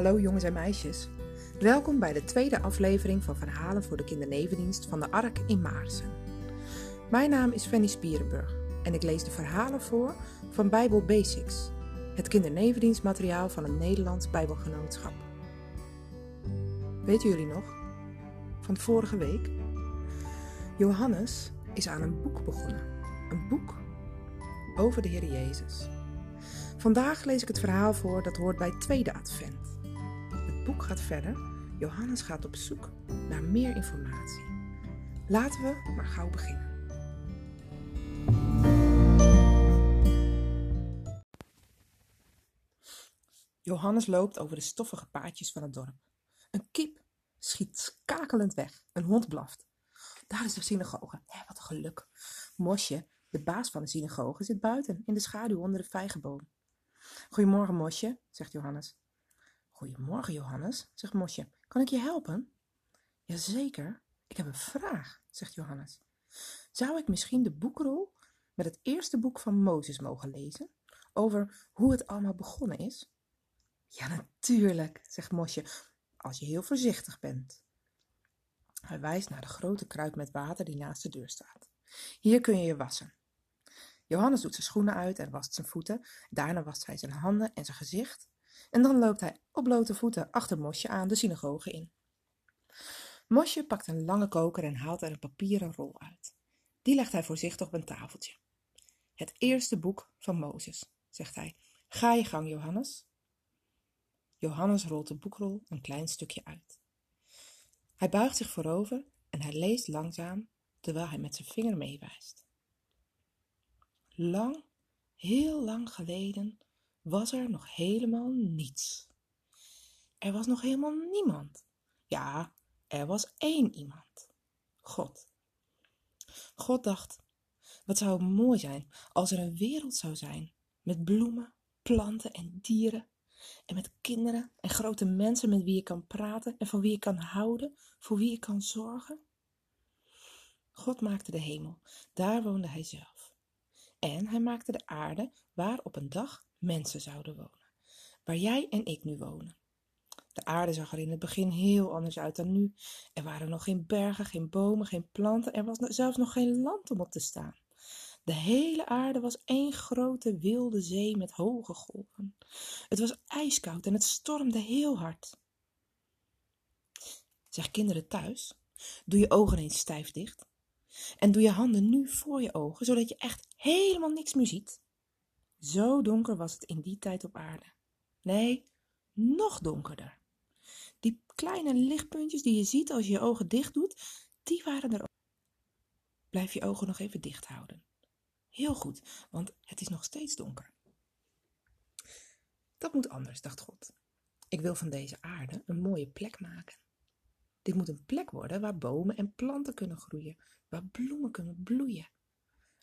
Hallo jongens en meisjes. Welkom bij de tweede aflevering van Verhalen voor de Kindernevendienst van de Ark in Maarsen. Mijn naam is Fanny Spierenburg en ik lees de verhalen voor van Bijbel Basics, het kindernevendienstmateriaal van het Nederlands Bijbelgenootschap. Weten jullie nog? Van vorige week? Johannes is aan een boek begonnen. Een boek over de Heer Jezus. Vandaag lees ik het verhaal voor dat hoort bij tweede advent. Boek gaat verder. Johannes gaat op zoek naar meer informatie. Laten we maar gauw beginnen. Johannes loopt over de stoffige paadjes van het dorp. Een kiep schiet kakelend weg. Een hond blaft. Daar is de synagoge. Hé, wat een geluk. Mosje, de baas van de synagoge, zit buiten in de schaduw onder de vijgenboom. Goedemorgen, Mosje, zegt Johannes. Goedemorgen, Johannes, zegt Mosje. Kan ik je helpen? Jazeker, ik heb een vraag, zegt Johannes. Zou ik misschien de boekrol met het eerste boek van Mozes mogen lezen? Over hoe het allemaal begonnen is? Ja, natuurlijk, zegt Mosje, als je heel voorzichtig bent. Hij wijst naar de grote kruik met water die naast de deur staat. Hier kun je je wassen. Johannes doet zijn schoenen uit en wast zijn voeten. Daarna wast hij zijn handen en zijn gezicht. En dan loopt hij op blote voeten achter Mosje aan de synagoge in. Mosje pakt een lange koker en haalt er een papieren rol uit. Die legt hij voorzichtig op een tafeltje. Het eerste boek van Mozes, zegt hij. Ga je gang, Johannes. Johannes rolt de boekrol een klein stukje uit. Hij buigt zich voorover en hij leest langzaam terwijl hij met zijn vinger meewijst. Lang, heel lang geleden was er nog helemaal niets. Er was nog helemaal niemand. Ja, er was één iemand. God. God dacht, wat zou het mooi zijn als er een wereld zou zijn met bloemen, planten en dieren en met kinderen en grote mensen met wie je kan praten en van wie je kan houden, voor wie je kan zorgen. God maakte de hemel, daar woonde hij zelf. En hij maakte de aarde waar op een dag mensen zouden wonen, waar jij en ik nu wonen. De aarde zag er in het begin heel anders uit dan nu. Er waren nog geen bergen, geen bomen, geen planten, er was zelfs nog geen land om op te staan. De hele aarde was één grote wilde zee met hoge golven. Het was ijskoud en het stormde heel hard. Zeg kinderen thuis, doe je ogen eens stijf dicht. En doe je handen nu voor je ogen, zodat je echt helemaal niks meer ziet. Zo donker was het in die tijd op aarde. Nee, nog donkerder. Die kleine lichtpuntjes die je ziet als je je ogen dicht doet, die waren er ook. Blijf je ogen nog even dicht houden. Heel goed, want het is nog steeds donker. Dat moet anders, dacht God. Ik wil van deze aarde een mooie plek maken. Dit moet een plek worden waar bomen en planten kunnen groeien, waar bloemen kunnen bloeien.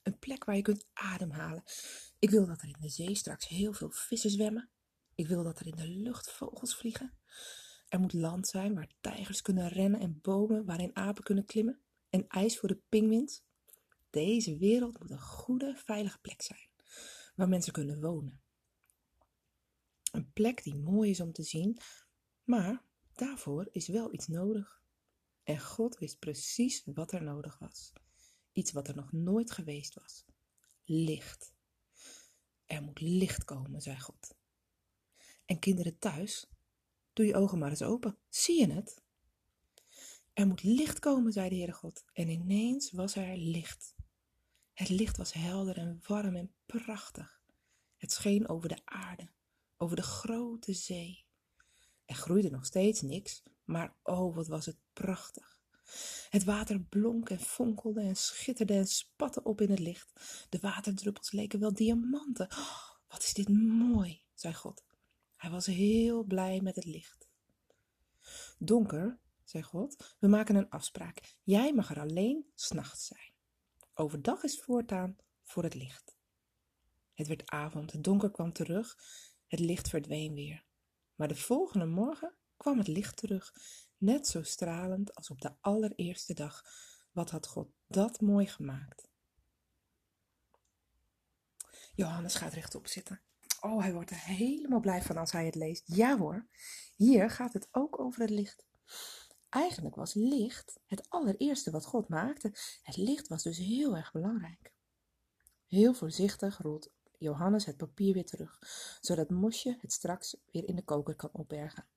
Een plek waar je kunt ademhalen. Ik wil dat er in de zee straks heel veel vissen zwemmen. Ik wil dat er in de lucht vogels vliegen. Er moet land zijn waar tijgers kunnen rennen en bomen waarin apen kunnen klimmen en ijs voor de pinguïns. Deze wereld moet een goede, veilige plek zijn waar mensen kunnen wonen. Een plek die mooi is om te zien, maar daarvoor is wel iets nodig. En God wist precies wat er nodig was. Iets wat er nog nooit geweest was. Licht. Er moet licht komen, zei God. En kinderen thuis, doe je ogen maar eens open. Zie je het? Er moet licht komen, zei de Heere God. En ineens was er licht. Het licht was helder en warm en prachtig. Het scheen over de aarde, over de grote zee. Er groeide nog steeds niks, maar oh, wat was het prachtig. Het water blonk en fonkelde en schitterde en spatte op in het licht. De waterdruppels leken wel diamanten. Oh, wat is dit mooi, zei God. Hij was heel blij met het licht. Donker, zei God, we maken een afspraak. Jij mag er alleen s'nachts zijn. Overdag is voortaan voor het licht. Het werd avond, het donker kwam terug, het licht verdween weer. Maar de volgende morgen kwam het licht terug, net zo stralend als op de allereerste dag. Wat had God dat mooi gemaakt? Johannes gaat rechtop zitten. Oh, hij wordt er helemaal blij van als hij het leest. Ja hoor, hier gaat het ook over het licht. Eigenlijk was licht het allereerste wat God maakte. Het licht was dus heel erg belangrijk. Heel voorzichtig rolt Johannes het papier weer terug, zodat Mosje het straks weer in de koker kan opbergen.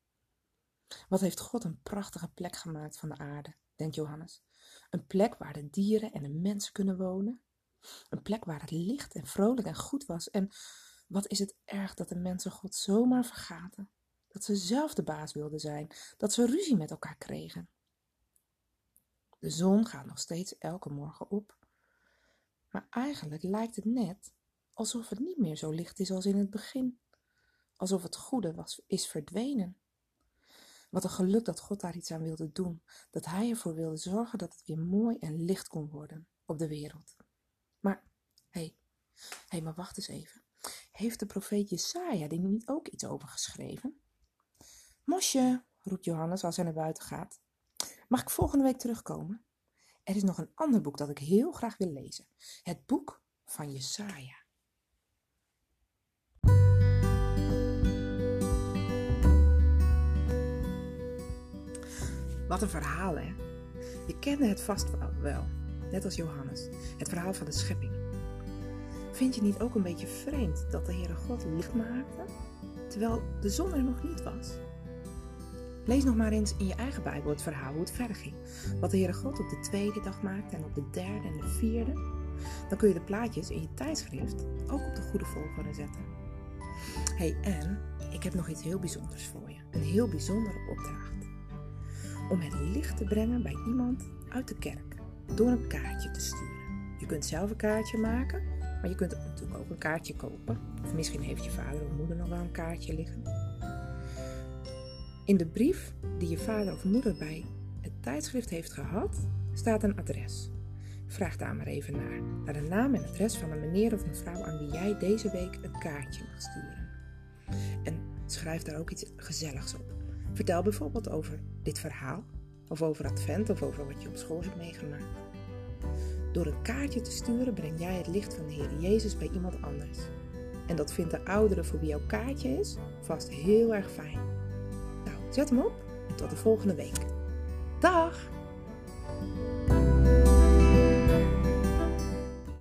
Wat heeft God een prachtige plek gemaakt van de aarde, denkt Johannes. Een plek waar de dieren en de mensen kunnen wonen. Een plek waar het licht en vrolijk en goed was. En wat is het erg dat de mensen God zomaar vergaten. Dat ze zelf de baas wilden zijn. Dat ze ruzie met elkaar kregen. De zon gaat nog steeds elke morgen op. Maar eigenlijk lijkt het net alsof het niet meer zo licht is als in het begin. Alsof het goede is verdwenen. Wat een geluk dat God daar iets aan wilde doen. Dat Hij ervoor wilde zorgen dat het weer mooi en licht kon worden op de wereld. Maar, hé, hey, hey, maar wacht eens even. Heeft de profeet Jesaja er niet ook iets over geschreven? Mosje, roept Johannes als hij naar buiten gaat. Mag ik volgende week terugkomen? Er is nog een ander boek dat ik heel graag wil lezen. Het boek van Jesaja. Wat een verhaal, hè? Je kende het vast wel, net als Johannes. Het verhaal van de schepping. Vind je niet ook een beetje vreemd dat de Heere God licht maakte, terwijl de zon er nog niet was? Lees nog maar eens in je eigen Bijbel het verhaal hoe het verder ging. Wat de Heere God op de tweede dag maakte en op de derde en de vierde. Dan kun je de plaatjes in je tijdschrift ook op de goede volgorde zetten. hey, en ik heb nog iets heel bijzonders voor je. Een heel bijzondere opdracht. Om het licht te brengen bij iemand uit de kerk door een kaartje te sturen. Je kunt zelf een kaartje maken, maar je kunt natuurlijk ook een kaartje kopen. Of misschien heeft je vader of moeder nog wel een kaartje liggen. In de brief die je vader of moeder bij het tijdschrift heeft gehad, staat een adres. Vraag daar maar even naar, naar de naam en adres van een meneer of een vrouw aan wie jij deze week een kaartje mag sturen. En schrijf daar ook iets gezelligs op. Vertel bijvoorbeeld over dit verhaal, of over Advent, of over wat je op school hebt meegemaakt. Door een kaartje te sturen breng jij het licht van de Heer Jezus bij iemand anders. En dat vindt de oudere voor wie jouw kaartje is vast heel erg fijn. Nou, zet hem op en tot de volgende week. Dag!